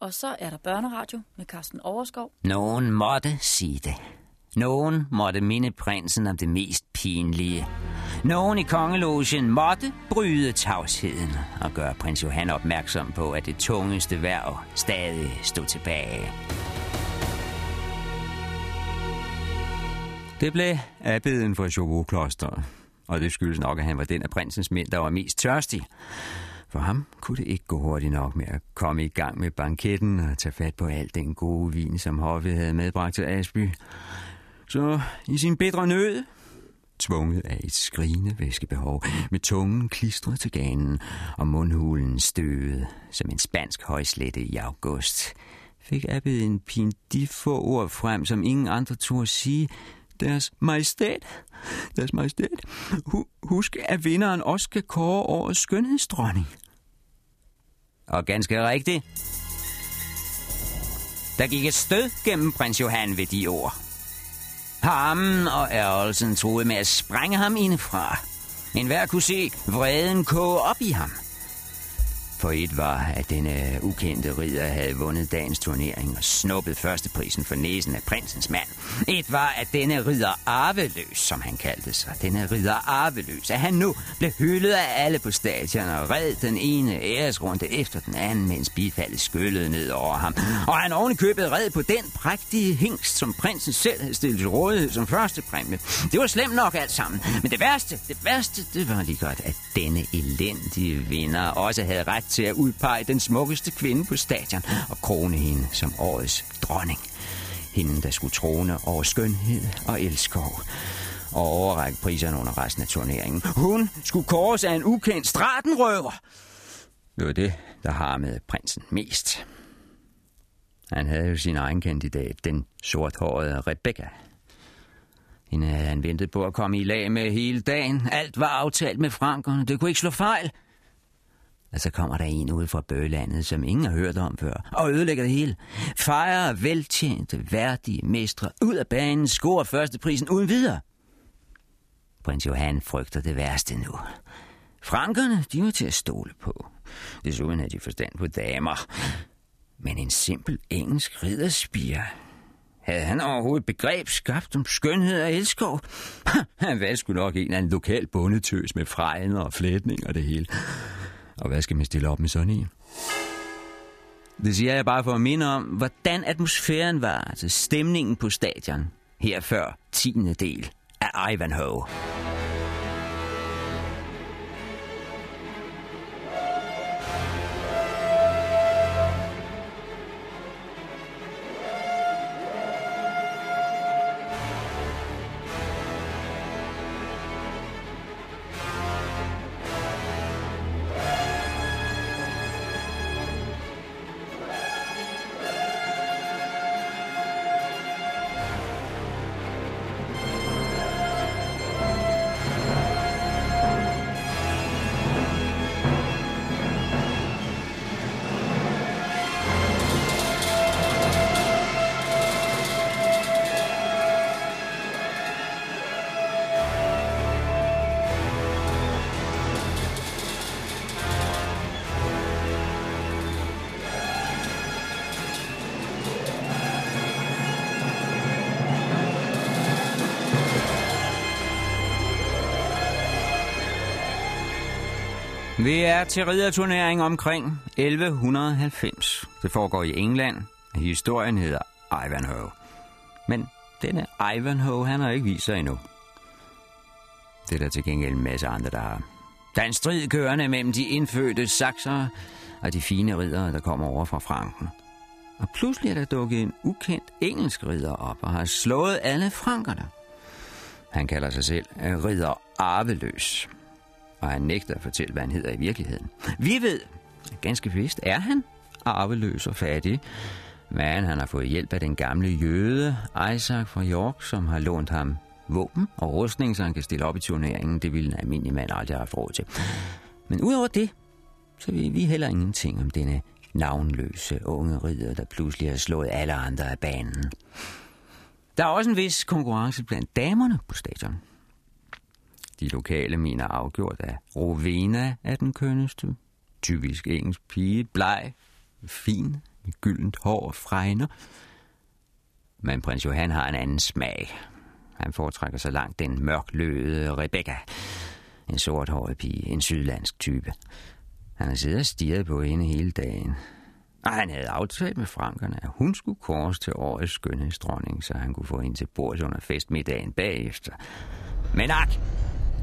Og så er der børneradio med Carsten Overskov. Nogen måtte sige det. Nogen måtte minde prinsen om det mest pinlige. Nogen i kongelogen måtte bryde tavsheden og gøre prins Johan opmærksom på, at det tungeste værv stadig stod tilbage. Det blev abbeden for Chauveau-klosteret, og det skyldes nok, at han var den af prinsens mænd, der var mest tørstig. For ham kunne det ikke gå hurtigt nok med at komme i gang med banketten og tage fat på al den gode vin, som hoffet havde medbragt til Asby. Så i sin bedre nød, tvunget af et skrigende væskebehov, med tungen klistret til ganen og mundhulen støvet som en spansk højslette i august, fik Abbed en pin de få ord frem, som ingen andre turde sige, deres majestæt, deres majestæt, husk, at vinderen også skal kåre årets skønhedsdronning. Og ganske rigtigt. Der gik et stød gennem prins Johan ved de ord. Harmen og ærgelsen troede med at sprænge ham indefra. En hver kunne se vreden koge op i ham – for et var, at denne ukendte ridder havde vundet dagens turnering og snuppet førsteprisen for næsen af prinsens mand. Et var, at denne ridder arveløs, som han kaldte sig, denne ridder arveløs, at han nu blev hyldet af alle på stadion og red den ene æresrunde efter den anden, mens bifaldet skyllede ned over ham. Og han ovenikøbet red på den prægtige hingst, som prinsen selv havde stillet til rådighed som første præmie. Det var slemt nok alt sammen, men det værste, det værste, det var lige godt, at denne elendige vinder også havde ret til at udpege den smukkeste kvinde på stadion og krone hende som årets dronning. Hende, der skulle trone over skønhed og elskov og overrække priserne under resten af turneringen. Hun skulle kores af en ukendt stratenrøver. Det var det, der harmede prinsen mest. Han havde jo sin egen kandidat, den sorthårede Rebecca. Hende havde han ventet på at komme i lag med hele dagen. Alt var aftalt med frankerne. Det kunne ikke slå fejl og så kommer der en ud fra bølandet, som ingen har hørt om før, og ødelægger det hele. Fejrer veltjente, værdige mestre ud af banen, scorer førsteprisen uden videre. Prins Johan frygter det værste nu. Frankerne, de var til at stole på. Desuden havde de forstand på damer. Men en simpel engelsk ridderspire, havde han overhovedet begreb skabt om skønhed og elskov? Han valgte sgu nok en af en lokal bondetøs med frejner og flætning og det hele. Og hvad skal man stille op med sådan en? Det siger jeg bare for at minde om, hvordan atmosfæren var, altså stemningen på stadion, her før 10. del af Ivanhoe. Vi er til ridderturnering omkring 1190. Det foregår i England. Historien hedder Ivanhoe. Men denne Ivanhoe, han har ikke vist sig endnu. Det er der til gengæld en masse andre, der har. Der er en strid kørende mellem de indfødte sakser og de fine riddere, der kommer over fra Franken. Og pludselig er der dukket en ukendt engelsk ridder op og har slået alle frankerne. Han kalder sig selv øh, ridder Arveløs og han nægter at fortælle, hvad han hedder i virkeligheden. Vi ved, ganske vist er han arveløs og fattig, men han har fået hjælp af den gamle jøde, Isaac fra York, som har lånt ham våben og rustning, så han kan stille op i turneringen. Det ville en almindelig mand aldrig have haft råd til. Men udover det, så ved vi heller ingenting om denne navnløse unge ridder, der pludselig har slået alle andre af banen. Der er også en vis konkurrence blandt damerne på stadion. De lokale mener afgjort, at Rovena er den kønneste. Typisk engelsk pige, bleg, fin, med gyldent hår og fregner. Men prins Johan har en anden smag. Han foretrækker så langt den mørkløde Rebecca. En sorthåret pige, en sydlandsk type. Han har siddet og stirret på hende hele dagen. Og han havde aftalt med frankerne, at hun skulle kores til årets skønhedsdronning, så han kunne få hende til bords under festmiddagen bagefter. Men ak,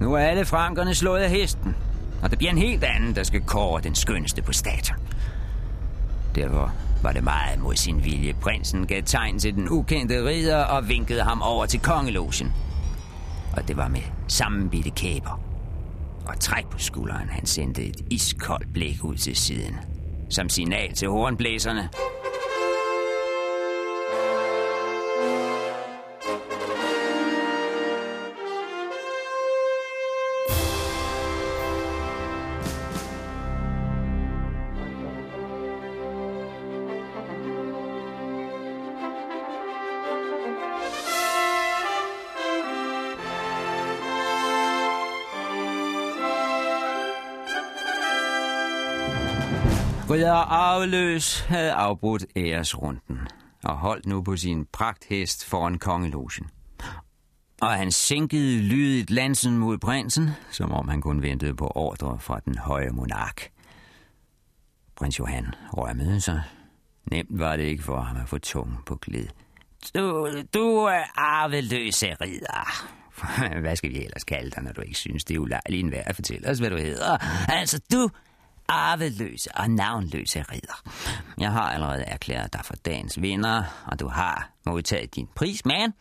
nu er alle frankerne slået af hesten, og det bliver en helt anden, der skal kåre den skønneste på staten. Derfor var det meget mod sin vilje. Prinsen gav tegn til den ukendte ridder og vinkede ham over til kongelogen. Og det var med sammenbitte kæber. Og træk på skulderen, han sendte et iskoldt blik ud til siden. Som signal til hornblæserne. Peder Arveløs havde afbrudt æresrunden og holdt nu på sin pragthest foran kongelogen. Og han sænkede lydigt lansen mod prinsen, som om han kun ventede på ordre fra den høje monark. Prins Johan rømmede sig. Nemt var det ikke for ham at få tungen på glid. Du, du er arveløse ridder. Hvad skal vi ellers kalde dig, når du ikke synes, det er ulejligt en værd at fortælle os, hvad du hedder? Altså, du arveløse og navnløse ridder. Jeg har allerede erklæret dig for dagens vinder, og du har modtaget din pris, men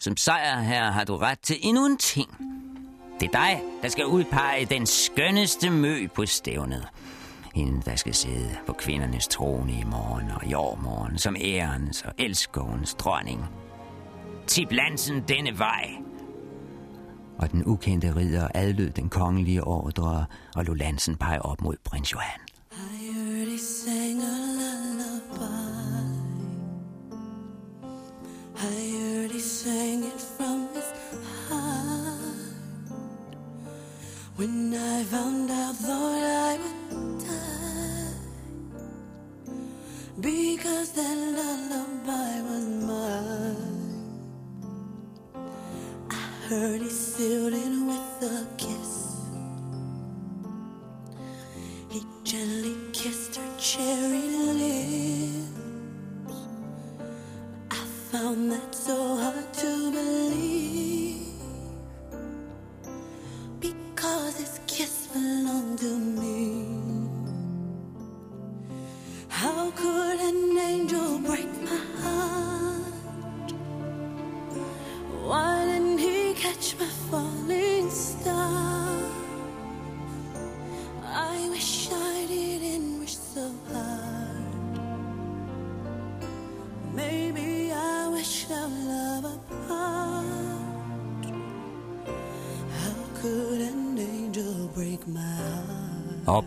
som sejr her har du ret til endnu en ting. Det er dig, der skal udpege den skønneste mø på stævnet. Hende, der skal sidde på kvindernes trone i morgen og i overmorgen som ærens og elskovens dronning. Tip Lansen denne vej, og den ukendte ridder adlød den kongelige ordre og lå lansen pege op mod prins Johan. I heard he sang a lullaby. I heard he sang it from his heart. When I found out, thought I would die. Because that sealed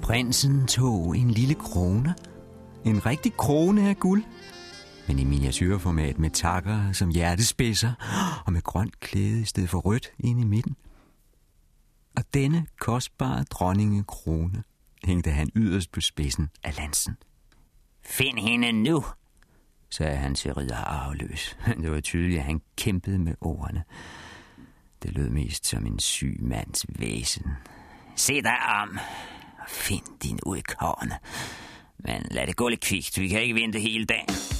prinsen tog en lille krone. En rigtig krone af guld men i miniatyrformat med takker som hjertespidser og med grønt klæde i stedet for rødt inde i midten. Og denne kostbare dronninge krone hængte han yderst på spidsen af lansen. Find hende nu, sagde han til ridder arveløs. Det var tydeligt, at han kæmpede med ordene. Det lød mest som en syg mands væsen. Se dig om find din udkårne. Men lad det gå lidt kvikt, vi kan ikke vente hele dagen.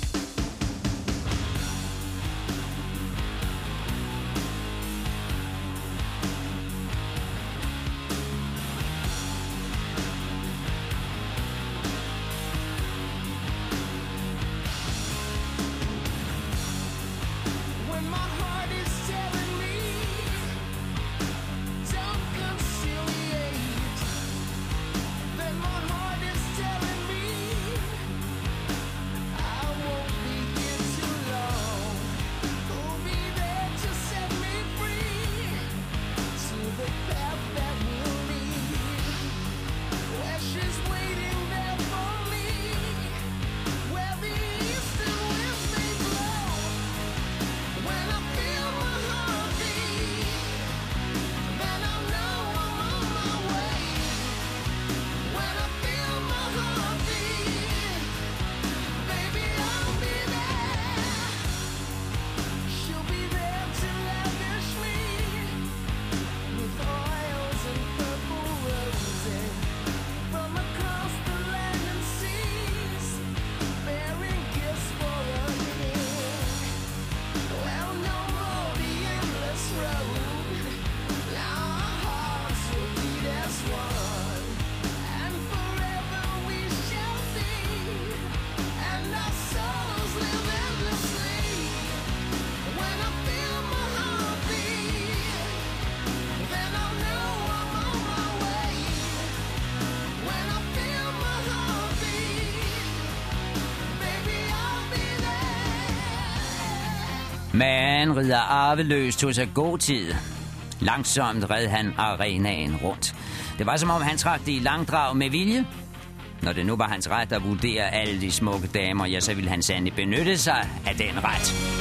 Men rider arveløst hos sig god tid. Langsomt red han arenaen rundt. Det var som om han trak det i langdrag med vilje. Når det nu var hans ret at vurdere alle de smukke damer, ja, så ville han sandelig benytte sig af den ret.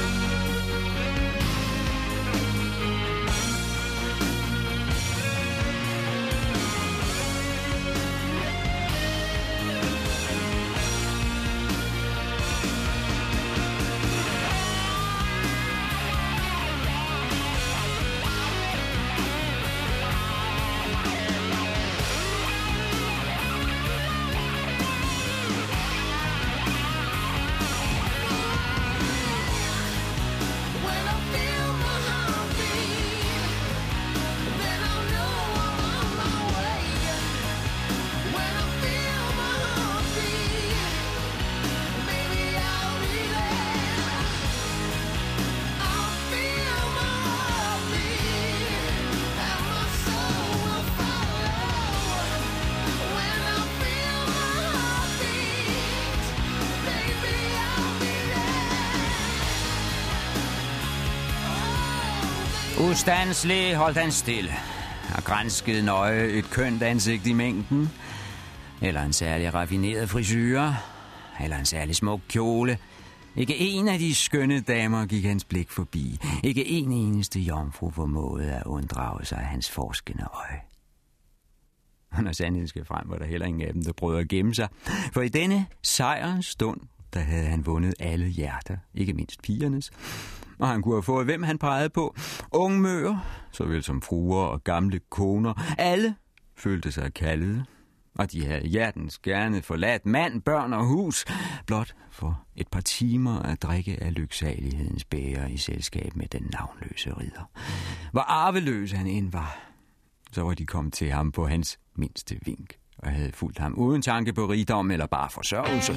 Ustandslig holdt han stille og grænskede nøje et kønt ansigt i mængden, eller en særlig raffineret frisyre, eller en særlig smuk kjole. Ikke en af de skønne damer gik hans blik forbi. Ikke en eneste jomfru formåede at unddrage sig hans forskende øje. Og når sandheden skal frem, var der heller ingen af dem, der prøvede at gemme sig. For i denne sejrens stund, der havde han vundet alle hjerter, ikke mindst pigernes, og han kunne have fået, hvem han pegede på. Unge møer, såvel som fruer og gamle koner. Alle følte sig kaldet, og de havde hjertens gerne forladt mand, børn og hus, blot for et par timer at drikke af lyksalighedens bæger i selskab med den navnløse ridder. Hvor arveløs han end var, så var de kommet til ham på hans mindste vink og havde fulgt ham uden tanke på rigdom eller bare forsørgelse.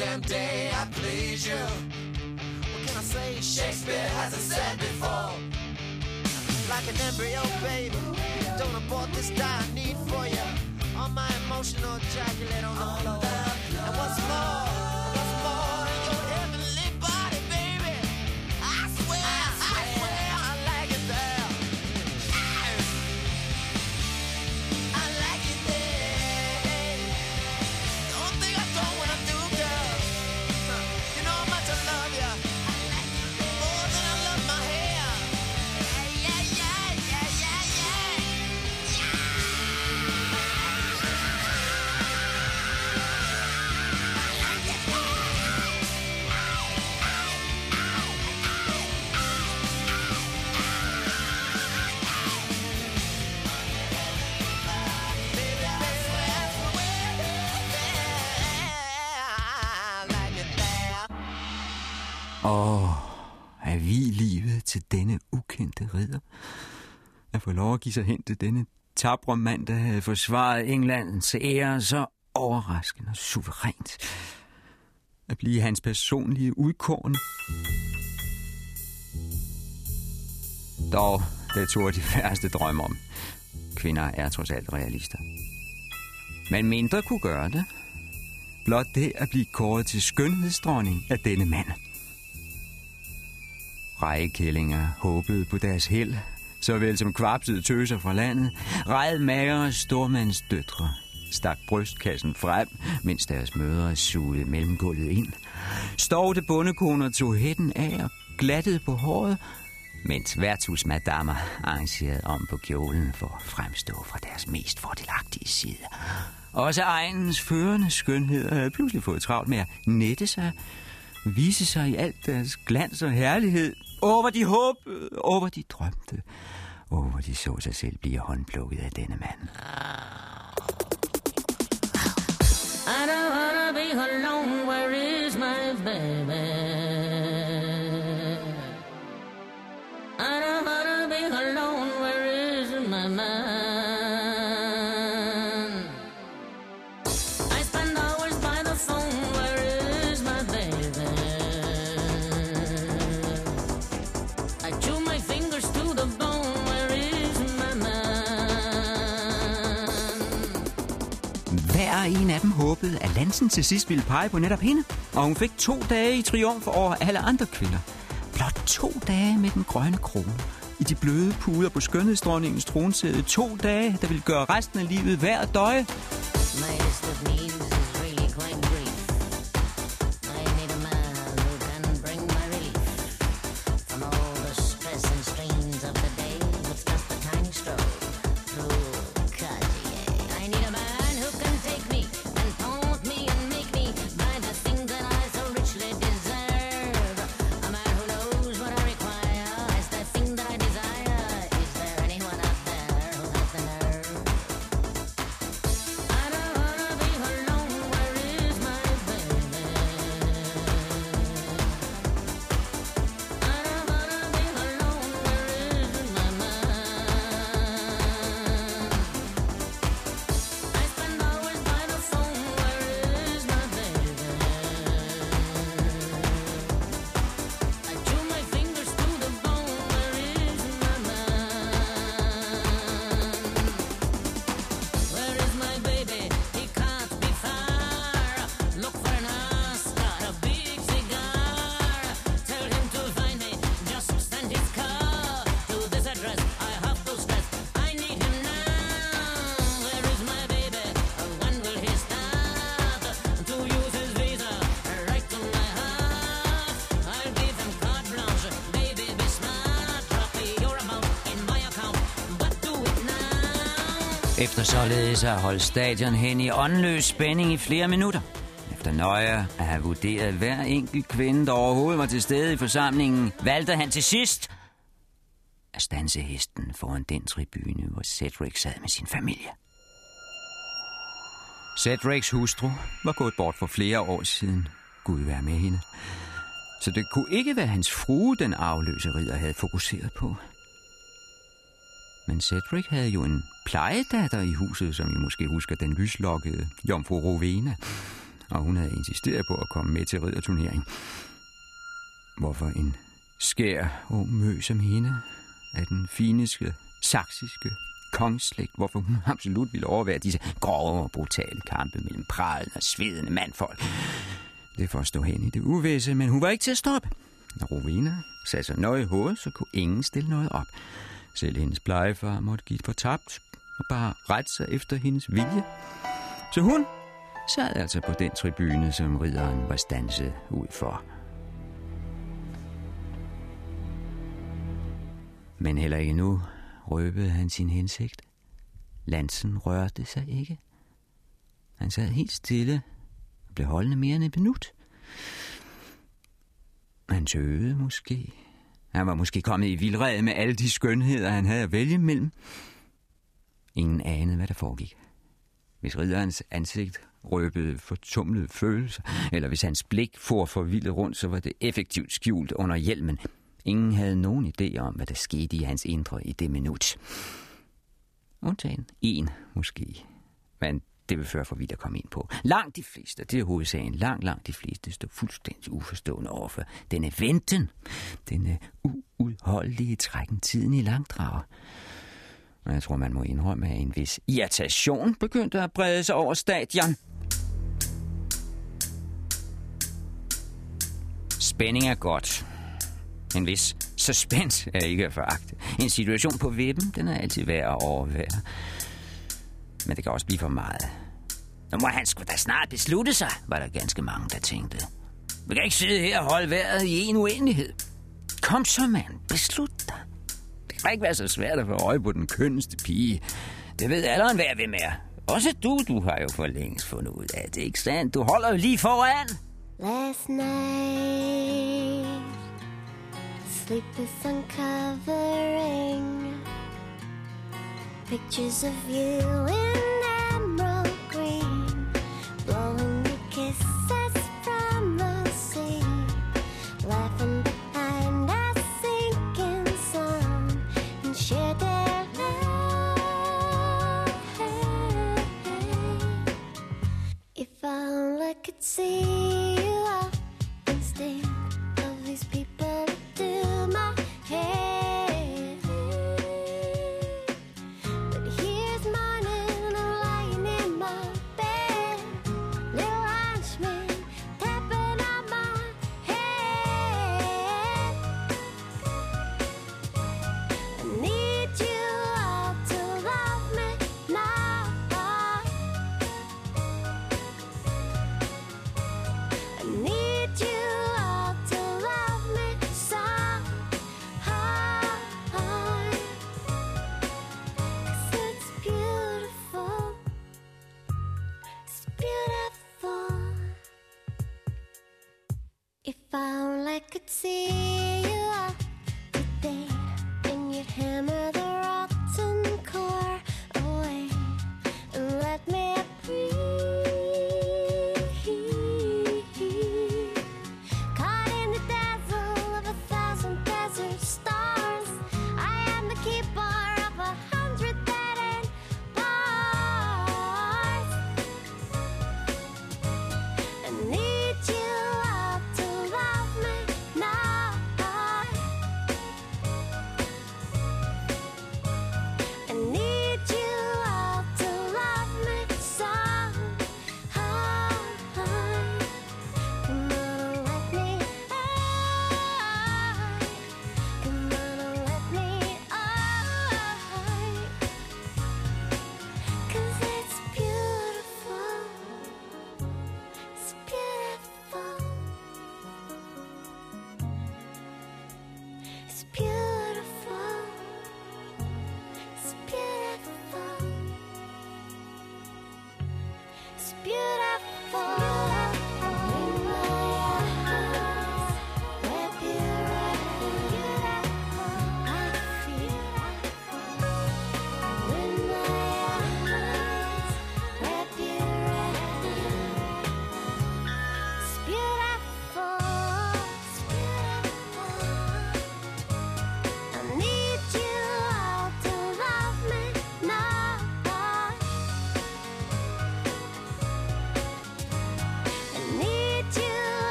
damn day I please you. What can I say? Shakespeare hasn't said before. Like an embryo baby, don't abort this Die, I need for you. All my emotional ejaculate on the floor. And what's more? Give livet til denne ukendte ridder. At få lov at give sig hen til denne tabre mand, der havde forsvaret Englands ære så overraskende og suverænt. At blive hans personlige udkårne. Dog, det tog de færreste drømme om. Kvinder er trods alt realister. Men mindre kunne gøre det. Blot det at blive kåret til skønhedsdronning af denne mand. Rejekællinger håbede på deres held, såvel som kvapsede tøser fra landet, red magere stormands døtre, stak brystkassen frem, mens deres mødre sugede mellemgulvet ind. Stovte bondekoner tog hætten af og glattede på håret, mens værtshusmadammer arrangerede om på kjolen for at fremstå fra deres mest fordelagtige side. Også egens førende skønhed havde pludselig fået travlt med at nette sig, vise sig i alt deres glans og herlighed, over de håbede, øh, over de drømte, over de så sig selv blive håndplukket af denne mand. I don't wanna be alone, where is my bed? Håbede, at Lansen til sidst ville pege på netop hende, og hun fik to dage i triumf over alle andre kvinder. Blot to dage med den grønne krone. I de bløde puder på skønhedsdronningens tronsæde. To dage, der ville gøre resten af livet værd at døje. Efter således at holde stadion hen i åndløs spænding i flere minutter. Efter nøje at have vurderet hver enkelt kvinde, der overhovedet var til stede i forsamlingen, valgte han til sidst at stanse hesten foran den tribune, hvor Cedric sad med sin familie. Cedrics hustru var gået bort for flere år siden. Gud være med hende. Så det kunne ikke være hans frue, den afløse ridder havde fokuseret på. Men Cedric havde jo en plejedatter i huset, som I måske husker, den lyslokkede Jomfru Rovena. Og hun havde insisteret på at komme med til ridderturnering. Hvorfor en skær ung mø som hende af den fineste, saksiske kongslægt, hvorfor hun absolut ville overvære disse grove og brutale kampe mellem pralende og svedende mandfolk. Det får stå hen i det uvisse, men hun var ikke til at stoppe. Når Rovena satte sig nøje i hovedet, så kunne ingen stille noget op. Selv hendes plejefar måtte give for tabt og bare rette sig efter hendes vilje. Så hun sad altså på den tribune, som ridderen var stanset ud for. Men heller ikke nu røbede han sin hensigt. Lansen rørte sig ikke. Han sad helt stille og blev holdende mere end et minut. Han tøvede måske, han var måske kommet i vildrede med alle de skønheder, han havde at vælge mellem. Ingen anede, hvad der foregik. Hvis ridderens ansigt røbede fortumlede følelser, eller hvis hans blik for forvildet rundt, så var det effektivt skjult under hjelmen. Ingen havde nogen idé om, hvad der skete i hans indre i det minut. Undtagen en, måske. Men det vil føre for vidt at komme ind på. Langt de fleste, det er hovedsagen, langt, langt de fleste står fuldstændig uforstående overfor denne venten, denne uudholdelige trækken tiden i langdrag. Og jeg tror, man må indrømme, at en vis irritation begyndte at brede sig over stadion. Spænding er godt. En vis suspense er ikke at foragte. En situation på vippen, den er altid værd at overvære. Men det kan også blive for meget. Nu må han sgu da snart beslutte sig, var der ganske mange, der tænkte. Vi kan ikke sidde her og holde vejret i en uendelighed. Kom så, mand. Beslut dig. Det kan ikke være så svært at få øje på den kønneste pige. Det ved alderen hver ved mere. Også du, du har jo for længst fundet ud af det, ikke sandt? Du holder jo lige foran. Last night Sleep is uncovering Pictures of you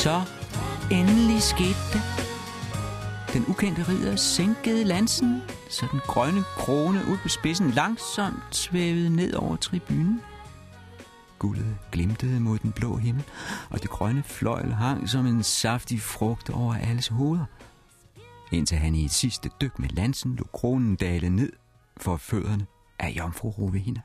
Så endelig skete det. Den ukendte ridder sænkede lansen, så den grønne krone ud på spidsen langsomt svævede ned over tribunen. Guldet glimtede mod den blå himmel, og det grønne fløjl hang som en saftig frugt over alles hoveder. Indtil han i et sidste dyk med lansen lå kronen dale ned for fødderne af jomfru Rovina.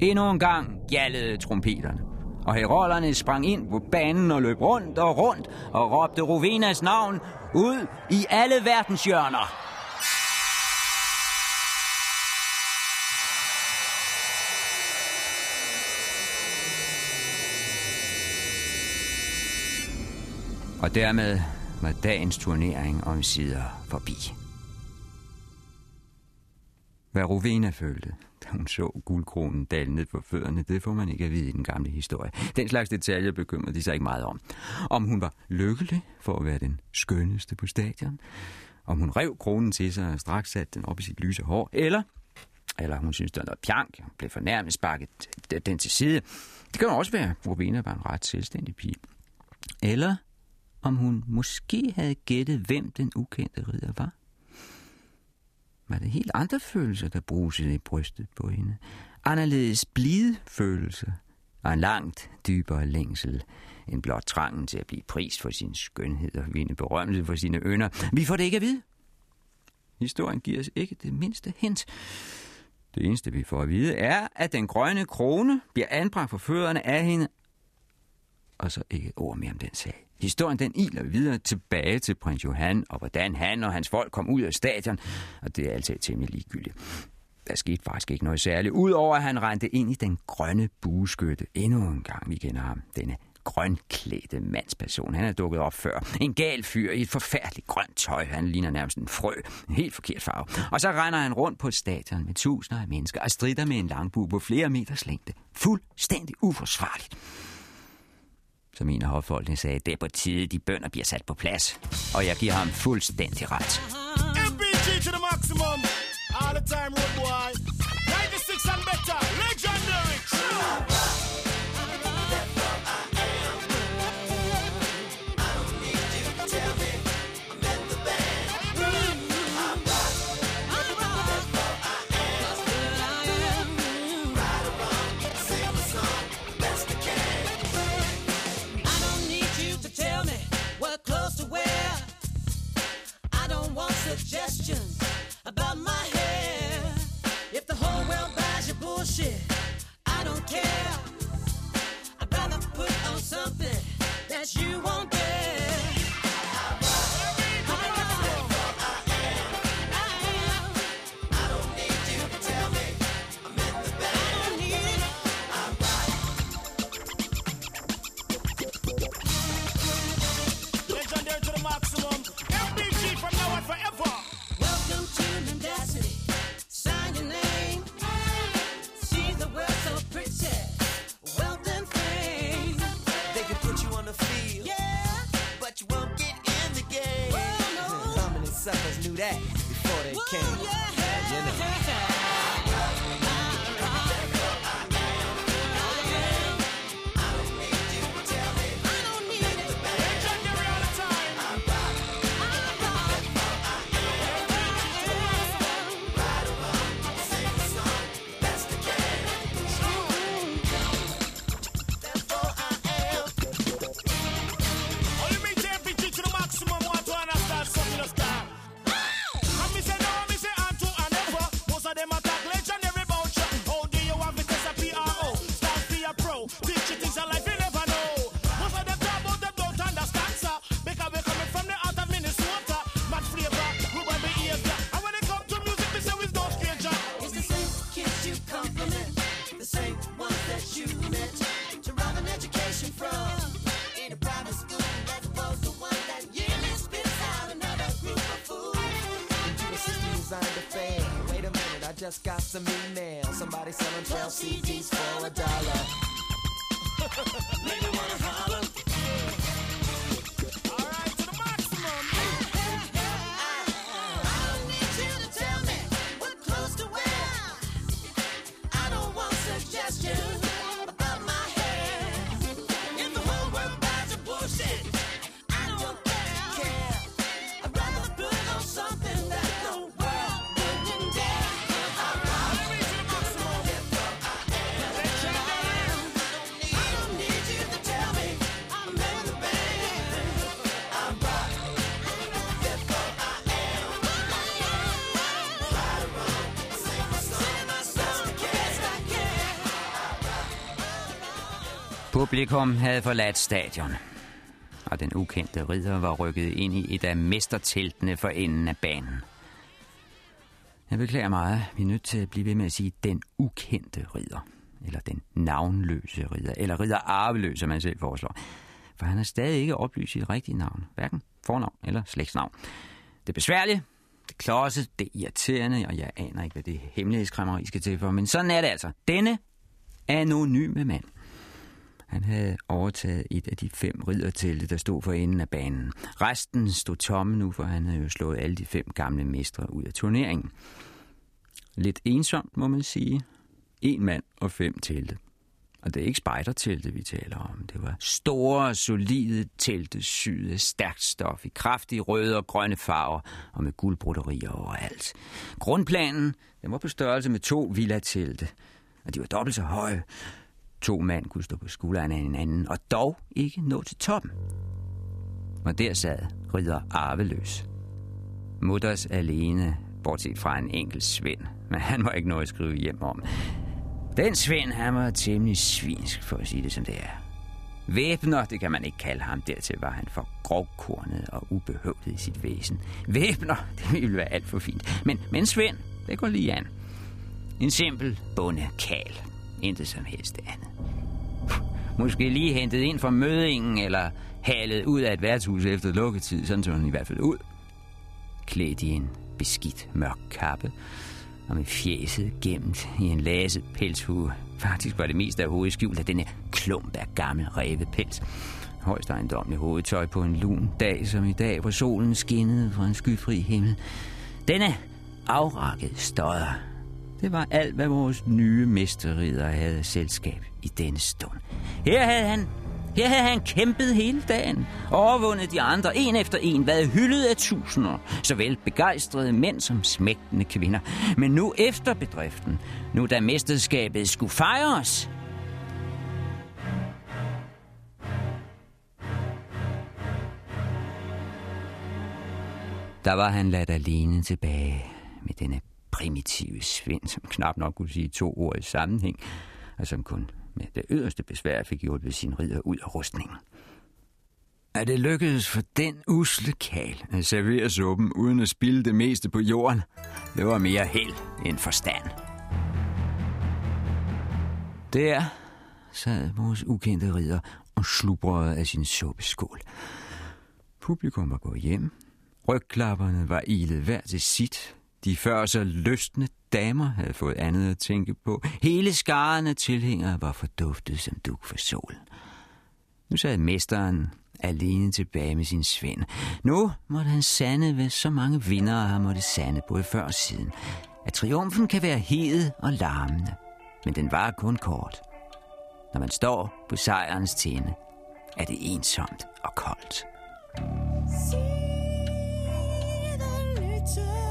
Endnu en gang gjaldede trompeterne og herolderne sprang ind på banen og løb rundt og rundt og råbte Rovenas navn ud i alle verdens hjørner. Og dermed var dagens turnering om sider forbi. Hvad Rovena følte, da hun så guldkronen dale ned på fødderne, det får man ikke at vide i den gamle historie. Den slags detaljer bekymrede de sig ikke meget om. Om hun var lykkelig for at være den skønneste på stadion, om hun rev kronen til sig og straks satte den op i sit lyse hår, eller, eller hun synes, der var noget pjank, hun blev fornærmet, sparket den til side. Det kan også være, at Rubina var en ret selvstændig pige. Eller om hun måske havde gættet, hvem den ukendte ridder var. Var det helt andre følelser, der bruges i brystet på hende? Anderledes blide følelser og en langt dybere længsel end blot trangen til at blive prist for sin skønhed og vinde berømmelse for sine ønder. Vi får det ikke at vide. Historien giver os ikke det mindste hint. Det eneste, vi får at vide, er, at den grønne krone bliver anbragt for fødderne af hende, og så ikke et ord mere om den sag. Historien den iler videre tilbage til prins Johan, og hvordan han og hans folk kom ud af stadion, og det er altid temmelig ligegyldigt. Der skete faktisk ikke noget særligt, udover at han rendte ind i den grønne bueskytte endnu en gang. Vi kender ham, denne grønklædte mandsperson. Han er dukket op før. En gal fyr i et forfærdeligt grønt tøj. Han ligner nærmest en frø. En helt forkert farve. Og så render han rundt på stadion med tusinder af mennesker og strider med en langbue på flere meters længde. Fuldstændig uforsvarligt. Som en af hoffolkene sagde, det er på tide, de bønder bliver sat på plads. Og jeg giver ham fuldstændig ret. MPG to the maximum. All the time, road boy. Suggestions just got some email. Somebody selling 12 CDs for a dollar. Maybe wanna holler. Publikum havde forladt stadion, og den ukendte ridder var rykket ind i et af mesterteltene for enden af banen. Jeg beklager meget. Vi er nødt til at blive ved med at sige den ukendte ridder. Eller den navnløse ridder. Eller ridder arveløs, som man selv foreslår. For han har stadig ikke oplyst sit rigtige navn. Hverken fornavn eller slægtsnavn. Det er besværligt. Det klodset, det er irriterende, og jeg aner ikke, hvad det hemmelighedskræmmeri skal til for, men sådan er det altså. Denne anonyme mand. Han havde overtaget et af de fem riddertelte, der stod for enden af banen. Resten stod tomme nu, for han havde jo slået alle de fem gamle mestre ud af turneringen. Lidt ensomt, må man sige. En mand og fem telte. Og det er ikke spejdertelte, vi taler om. Det var store, solide telte, syet af stærkt stof i kraftige røde og grønne farver og med guldbroderier overalt. Grundplanen den var på størrelse med to villatelte, og de var dobbelt så høje. To mand kunne stå på skulderen af hinanden, og dog ikke nå til toppen. Og der sad ridder arveløs. Mutters alene, bortset fra en enkelt svend, men han var ikke noget at skrive hjem om. Den Svend, han var temmelig svinsk, for at sige det som det er. Væbner, det kan man ikke kalde ham. Dertil var han for grovkornet og ubehøvlet i sit væsen. Væbner, det ville være alt for fint. Men, men Svend, det går lige an. En simpel bonde kal. Intet som helst andet. Måske lige hentet ind fra mødingen, eller halet ud af et værtshus efter lukketid, sådan så han i hvert fald ud. Klædt i en beskidt mørk kappe, og med fjeset gemt i en laset pelshue. Faktisk var det mest af hovedet skjult af denne klump af gammel revepels. Højst ejendomlig hovedtøj på en lun dag som i dag, hvor solen skinnede fra en skyfri himmel. Denne afrakket støder det var alt, hvad vores nye mesterrider havde selskab i denne stund. Her havde han her havde han kæmpet hele dagen, overvundet de andre en efter en, været hyldet af tusinder, såvel begejstrede mænd som smægtende kvinder. Men nu efter bedriften, nu da mesterskabet skulle fejres, der var han ladt alene tilbage med denne primitive svind, som knap nok kunne sige to ord i sammenhæng, og som kun med det yderste besvær fik hjulpet sin ridder ud af rustningen. At det lykkedes for den usle kal at servere suppen uden at spilde det meste på jorden, det var mere held end forstand. Der sad vores ukendte ridder og slubrede af sin suppeskål. Publikum var gået hjem. Rygklapperne var ilet hver til sit. De før så lystne damer havde fået andet at tænke på. Hele skaren af tilhængere var forduftet som duk for solen. Nu sad mesteren alene tilbage med sin svend. Nu måtte han sande, hvad så mange vindere har måtte sande, både før og siden. At triumfen kan være hed og larmende, men den var kun kort. Når man står på sejrens tinde, er det ensomt og koldt. See the little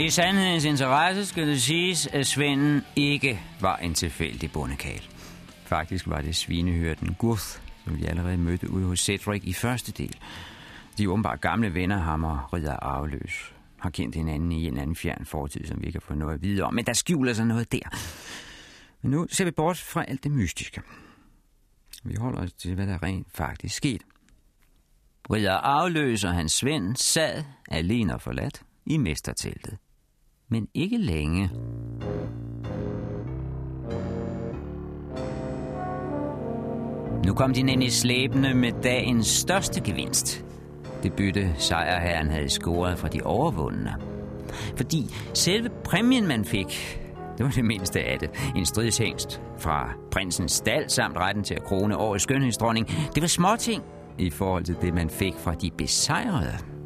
I sandhedens interesse skal det siges, at Svenden ikke var en tilfældig bondekal. Faktisk var det svinehyrden Guth, som vi allerede mødte ude hos Cedric i første del. De åbenbart gamle venner, ham og Ridder Arveløs. Har kendt hinanden i en anden fjern fortid, som vi ikke har fået noget at vide om. Men der skjuler sig noget der. Men nu ser vi bort fra alt det mystiske. Vi holder os til, hvad der rent faktisk skete. Ridder Arveløs og hans Svend sad, alene og forladt, i mesterteltet. Men ikke længe. Nu kom de nemlig slæbende med dagens største gevinst. Det bytte sejrherren havde scoret fra de overvundne. Fordi selve præmien, man fik, det var det mindste af det. En stridshængst fra prinsens stald samt retten til at krone årets skønhedsdronning. Det var småting i forhold til det, man fik fra de besejrede.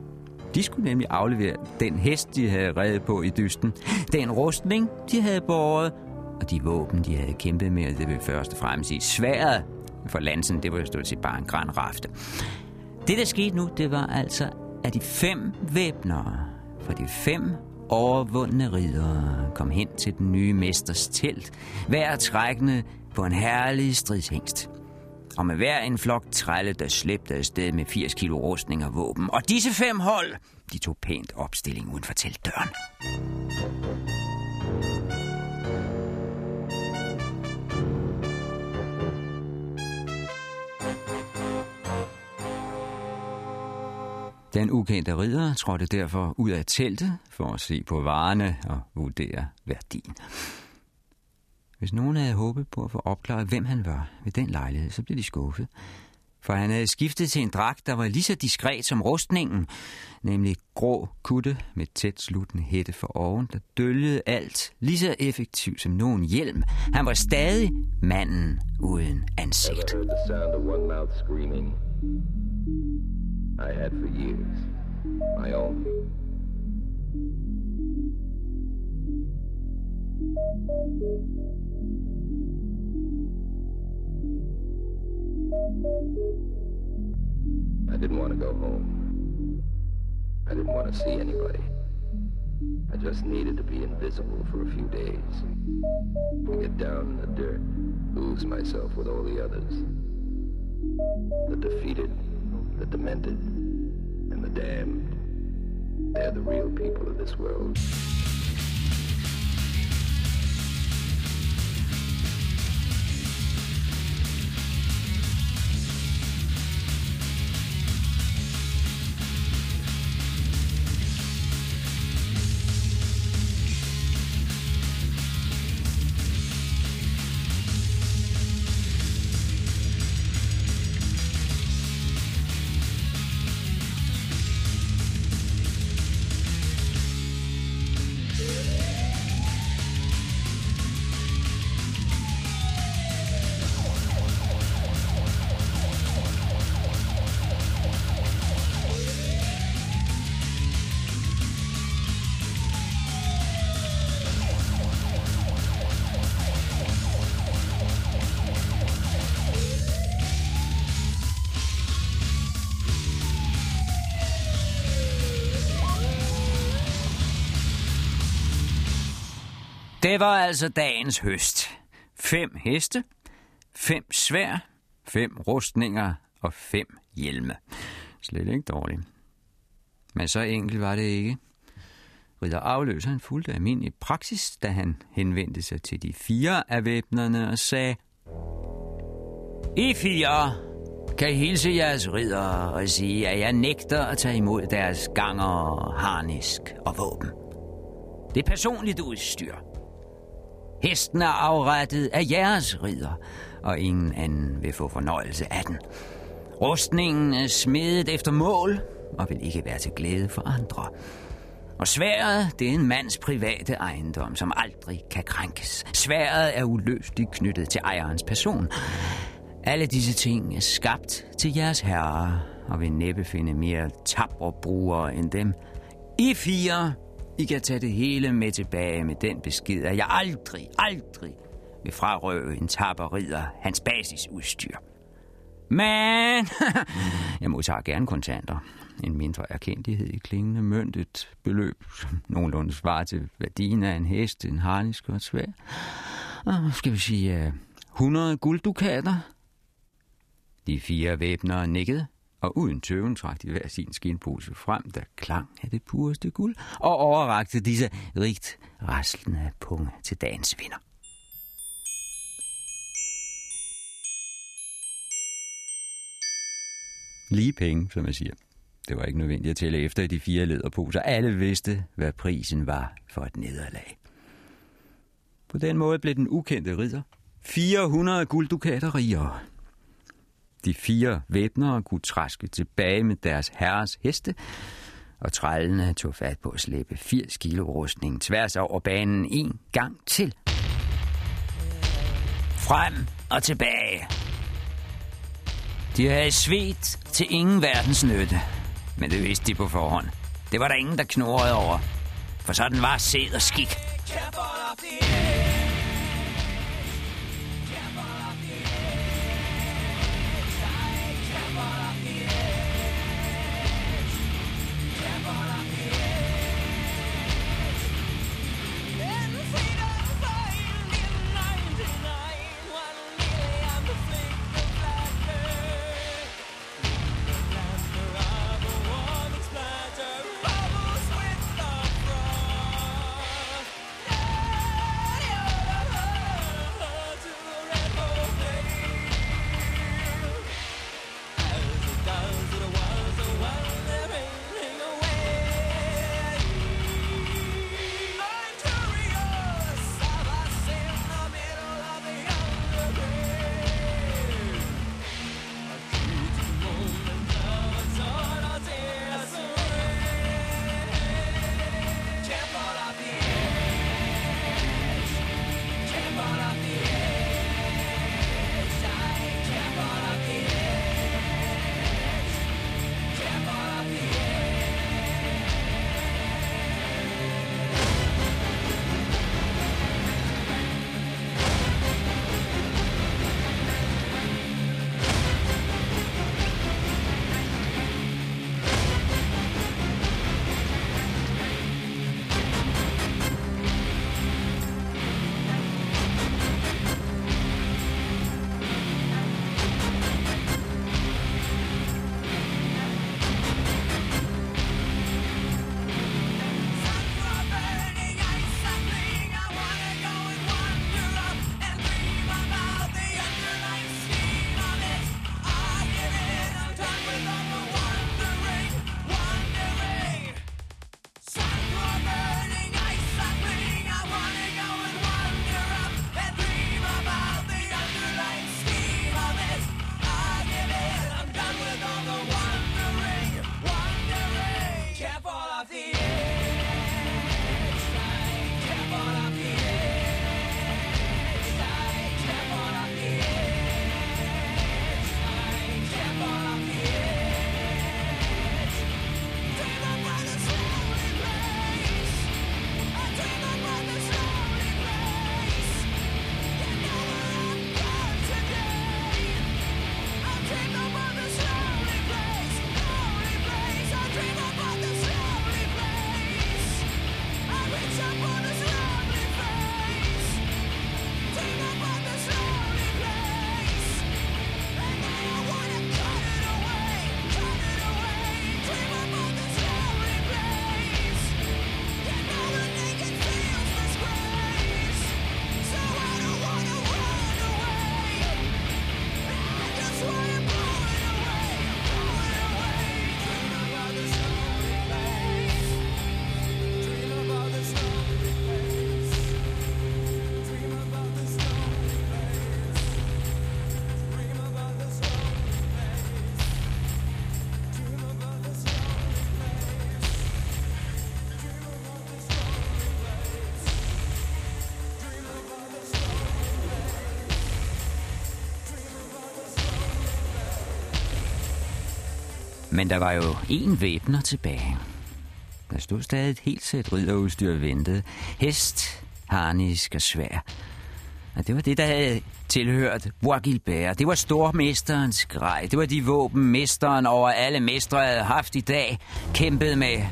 De skulle nemlig aflevere den hest, de havde reddet på i dysten, den rustning, de havde båret, og de våben, de havde kæmpet med, det vil først og fremmest sige sværet, for Lansen, det var jo stort set bare en græn rafte. Det, der skete nu, det var altså, at de fem væbnere fra de fem overvundne ridere kom hen til den nye mesters telt, hver trækkende på en herlig stridshængst. Og med hver en flok trælle, der slæbte afsted med 80 kilo rustning og våben. Og disse fem hold, de tog pænt opstilling uden for teltdøren. Den ukendte ridder trådte derfor ud af teltet for at se på varerne og vurdere værdien. Hvis nogen havde håbet på at få opklaret, hvem han var ved den lejlighed, så blev de skuffet. For han havde skiftet til en dragt, der var lige så diskret som rustningen, nemlig grå kutte med tæt sluttende hætte for oven, der dølgede alt lige så effektivt som nogen hjelm. Han var stadig manden uden ansigt. I had for years. My own. I didn't want to go home. I didn't want to see anybody. I just needed to be invisible for a few days. To get down in the dirt, lose myself with all the others. The defeated, the demented, and the damned. They're the real people of this world. Det var altså dagens høst. Fem heste, fem svær, fem rustninger og fem hjelme. Slet ikke dårligt. Men så enkelt var det ikke. Ridder Afløs han fulgte almindelig praksis, da han henvendte sig til de fire af væbnerne og sagde, I fire kan I hilse jeres ridder og sige, at jeg nægter at tage imod deres ganger, harnisk og våben. Det er personligt udstyr. Hesten er afrettet af jeres ridder, og ingen anden vil få fornøjelse af den. Rustningen er smedet efter mål, og vil ikke være til glæde for andre. Og sværet, det er en mands private ejendom, som aldrig kan krænkes. Sværet er uløseligt knyttet til ejerens person. Alle disse ting er skabt til jeres herre, og vil næppe finde mere tabre brugere end dem. I fire, i kan tage det hele med tilbage med den besked, at jeg aldrig, aldrig vil frarøve en tapperider hans basisudstyr. Men jeg modtager gerne kontanter. En mindre erkendelighed i klingende mønt, et beløb, som nogenlunde svarer til værdien af en hest, en harnisk og et svær. Og skal vi sige øh, 100 gulddukater? De fire væbnere nikkede, og uden tøven trak de hver sin skinpose frem, der klang af det pureste guld, og overrakte disse rigt raslende punge til dagens vinder. Lige penge, som jeg siger. Det var ikke nødvendigt at tælle efter i de fire lederposer. Alle vidste, hvad prisen var for et nederlag. På den måde blev den ukendte ridder 400 gulddukater rigere. De fire væbnere kunne træske tilbage med deres herres heste, og trællene tog fat på at slæbe 80 kilo rustning tværs over banen en gang til. Frem og tilbage. De havde svedt til ingen verdens nytte, men det vidste de på forhånd. Det var der ingen, der knurrede over, for sådan var sæd og skik. Men der var jo én væbner tilbage. Der stod stadig et helt sæt ridderudstyr og ventede. Hest, harnisk og svær. Og det var det, der havde tilhørt Bois Det var stormesterens grej. Det var de våben, mesteren over alle mestre havde haft i dag, kæmpet med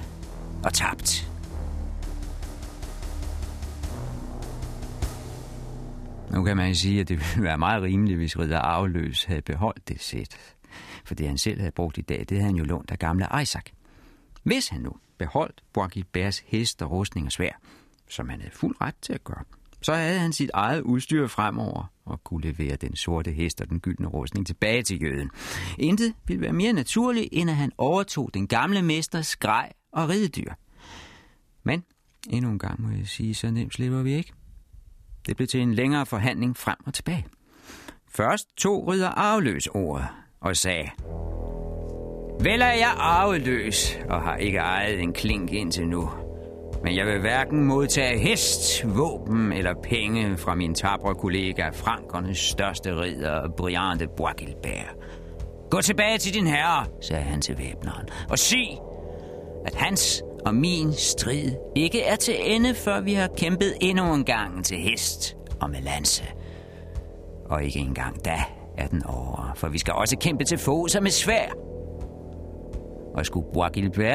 og tabt. Nu kan man sige, at det ville være meget rimeligt, hvis Ridder Arveløs havde beholdt det sæt. For det han selv havde brugt i dag, det havde han jo lånt af gamle Isaac. Hvis han nu beholdt Bois hest og rustning og svær, som han havde fuld ret til at gøre, så havde han sit eget udstyr fremover og kunne levere den sorte hest og den gyldne rustning tilbage til jøden. Intet ville være mere naturligt, end at han overtog den gamle mesters grej og ridedyr. Men endnu en gang må jeg sige, så nemt slipper vi ikke. Det blev til en længere forhandling frem og tilbage. Først tog ridder afløs ordet og sagde, Vel er jeg arveløs og har ikke ejet en klink indtil nu. Men jeg vil hverken modtage hest, våben eller penge fra min tabre kollega Frankernes største ridder, Brian de Boisgilbert. Gå tilbage til din herre, sagde han til væbneren, og sig, at hans og min strid ikke er til ende, før vi har kæmpet endnu en gang til hest og med lanse. Og ikke engang da er den over, for vi skal også kæmpe til fods og med svær. Og skulle Bois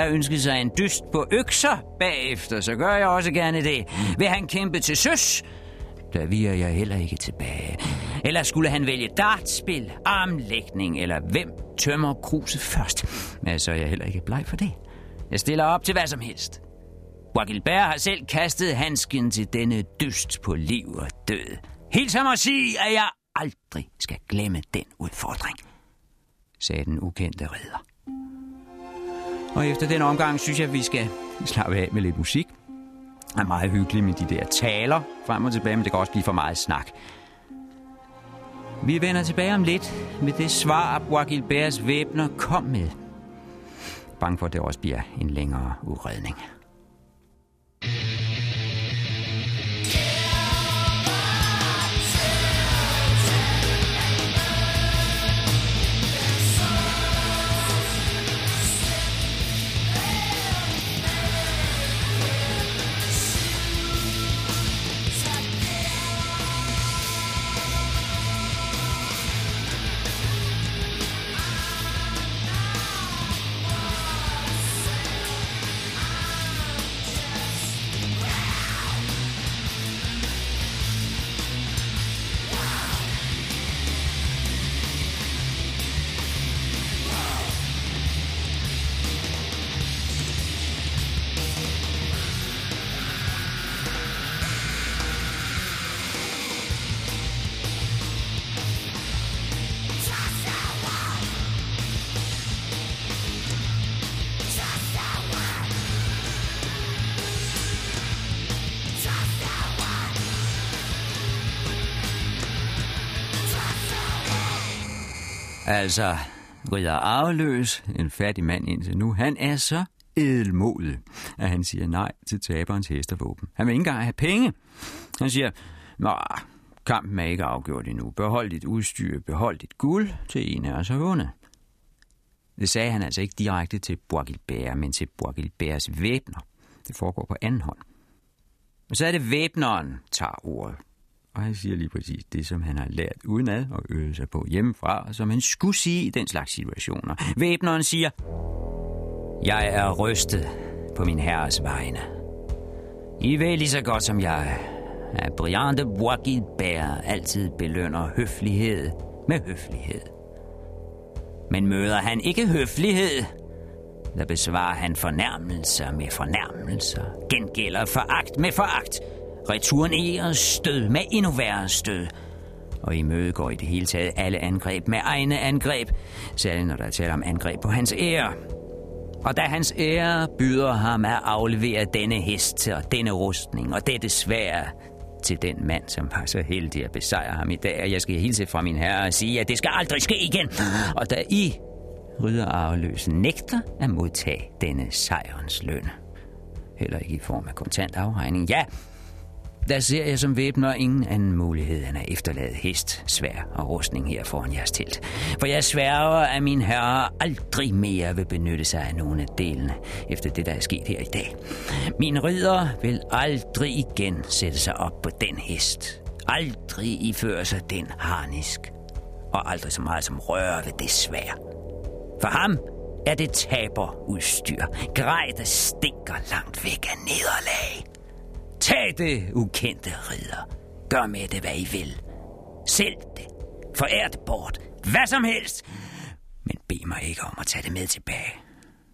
ønske sig en dyst på økser bagefter, så gør jeg også gerne det. Vil han kæmpe til søs, der viger jeg heller ikke tilbage. Eller skulle han vælge dartspil, armlægning, eller hvem tømmer kruset først? Men så er jeg heller ikke bleg for det. Jeg stiller op til hvad som helst. Bois har selv kastet handsken til denne dyst på liv og død. Helt som at sige, at jeg aldrig skal glemme den udfordring, sagde den ukendte ridder. Og efter den omgang synes jeg, at vi skal slappe af med lidt musik. Det er meget hyggeligt med de der taler frem og tilbage, men det kan også blive for meget snak. Vi vender tilbage om lidt med det svar, Bois Gilberts væbner kom med. Bange for, at det også bliver en længere udredning. Altså, Ridder Arveløs, en fattig mand indtil nu, han er så edelmodig, at han siger nej til taberens hestevåben. Han vil ikke engang have penge. Han siger, Nå, kampen er ikke afgjort endnu. Behold dit udstyr, behold dit guld, til en af os har vundet. Det sagde han altså ikke direkte til Borgilbær, men til Borgilbærs væbner. Det foregår på anden hånd. Og så er det væbneren, tager ordet. Og han siger lige præcis det, som han har lært udenad og øvet sig på hjemmefra, og som han skulle sige i den slags situationer. Væbneren siger, Jeg er rystet på min herres vegne. I ved lige så godt som jeg, at Brian de Bois Gilbert altid belønner høflighed med høflighed. Men møder han ikke høflighed, der besvarer han fornærmelser med fornærmelser, gengælder foragt med foragt, returnerer stød med endnu værre stød, og imødegår i det hele taget alle angreb med egne angreb, særligt når der er tale om angreb på hans ære. Og da hans ære byder ham at aflevere denne hest og denne rustning og dette svær til den mand, som var så heldig at besejre ham i dag, og jeg skal hilse fra min herre og sige, at det skal aldrig ske igen. Og da I, rydder arveløse, nægter at modtage denne sejrens løn, heller ikke i form af kontant afregning, ja, der ser jeg som væbner ingen anden mulighed end at efterlade hest, svær og rustning her foran jeres telt. For jeg sværger, at min herre aldrig mere vil benytte sig af nogen af delene, efter det, der er sket her i dag. Min ridder vil aldrig igen sætte sig op på den hest. aldrig iføre sig den harnisk. Og aldrig så meget som røre ved det svær. For ham er det taberudstyr. Grej, der stinker langt væk af nederlag. Tag det, ukendte ridder. Gør med det, hvad I vil. Sælg det. Forær det bort. Hvad som helst. Men bed mig ikke om at tage det med tilbage.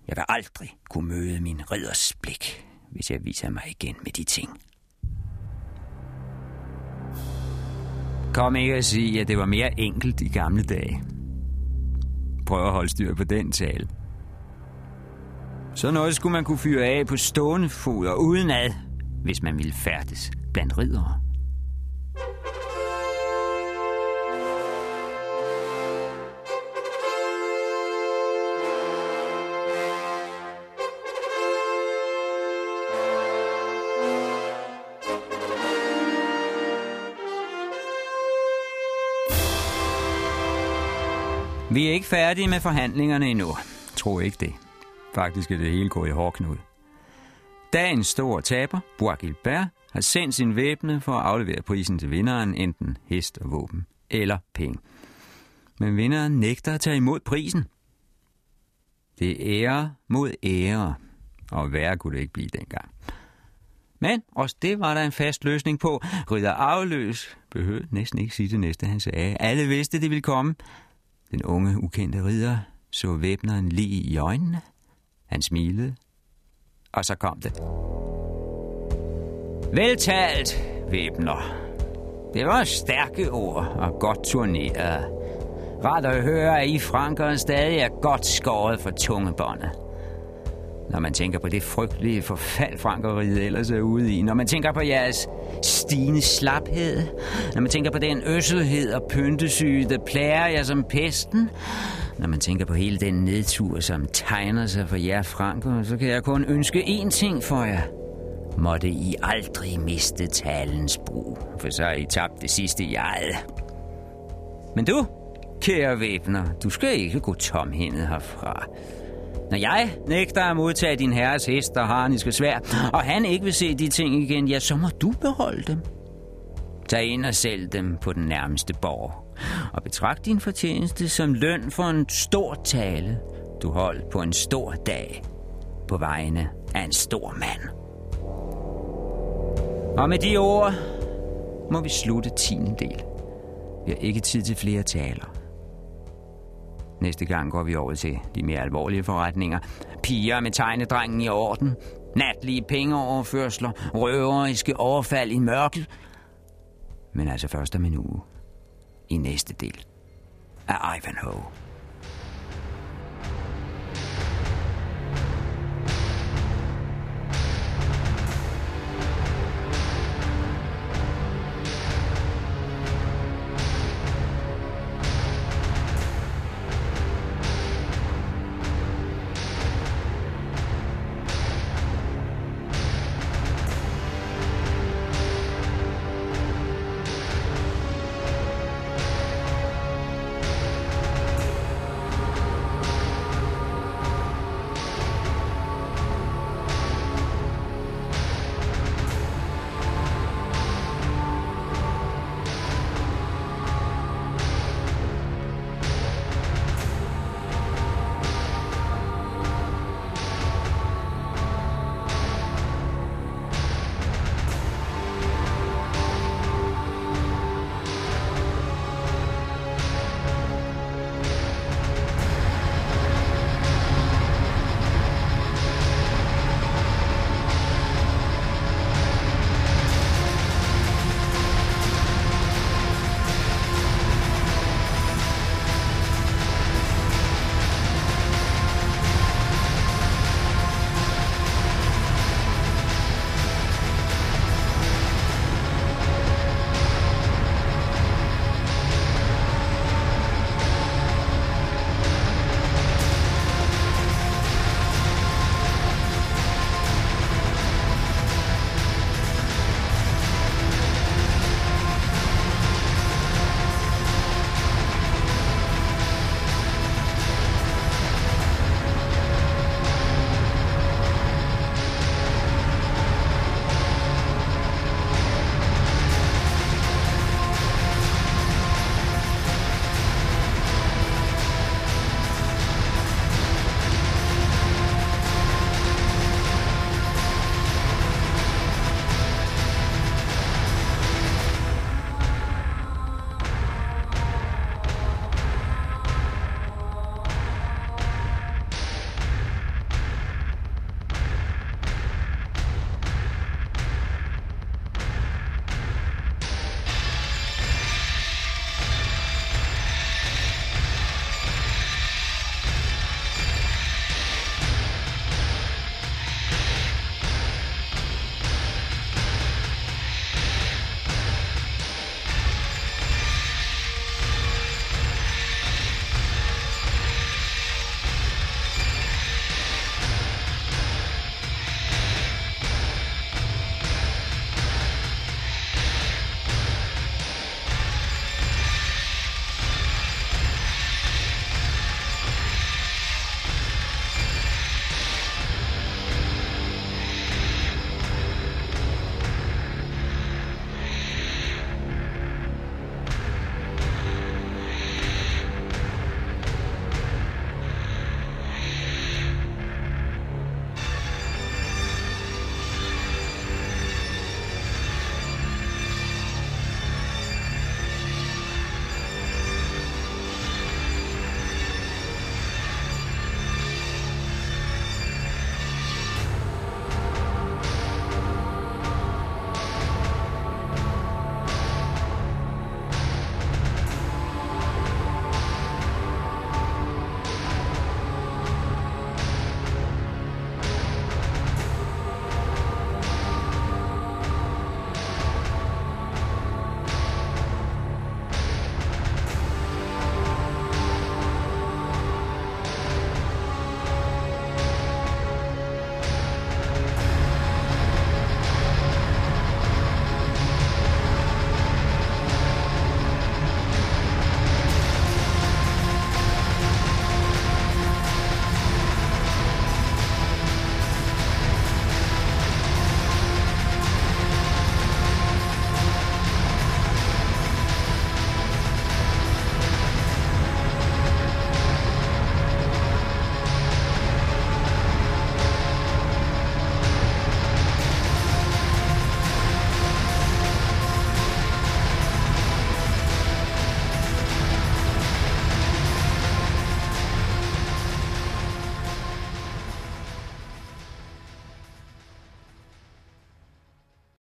Jeg vil aldrig kunne møde min ridders blik, hvis jeg viser mig igen med de ting. Kom ikke at sige, at det var mere enkelt i gamle dage. Prøv at holde styr på den tale. Så noget skulle man kunne fyre af på stående fod og udenad, hvis man ville færdes blandt ridere. Vi er ikke færdige med forhandlingerne endnu. Tro ikke det. Faktisk er det hele gået i hårdknud. Dagens store taber, Bois Gilbert, har sendt sin væbne for at aflevere prisen til vinderen, enten hest og våben eller penge. Men vinderen nægter at tage imod prisen. Det er ære mod ære, og værre kunne det ikke blive dengang. Men også det var der en fast løsning på. Ridder afløs behøvede næsten ikke sige det næste, han sagde. Alle vidste, det ville komme. Den unge, ukendte ridder så væbneren lige i øjnene. Han smilede, og så kom det. Veltalt, væbner. Det var stærke ord og godt turneret. Rart at høre, at I frankere stadig er godt skåret for tungebåndet. Når man tænker på det frygtelige forfald, frankeriet ellers er ude i. Når man tænker på jeres stigende slaphed. Når man tænker på den øsselhed og pyntesyge, der plager jer som pesten. Når man tænker på hele den nedtur, som tegner sig for jer Franco, så kan jeg kun ønske én ting for jer. Måtte I aldrig miste talens brug, for så har I tabt det sidste jeg. Men du, kære væbner, du skal ikke gå tomhændet herfra. Når jeg nægter at modtage din herres hest og harniske svær, og han ikke vil se de ting igen, ja, så må du beholde dem. Tag ind og sælg dem på den nærmeste borg, og betragt din fortjeneste som løn for en stor tale, du holdt på en stor dag, på vegne af en stor mand. Og med de ord må vi slutte tiende del. Vi har ikke tid til flere taler. Næste gang går vi over til de mere alvorlige forretninger. Piger med tegnedrengen i orden. Natlige pengeoverførsler. Røveriske overfald i mørket. Men altså først om en uge. I næste del af Ivanhoe.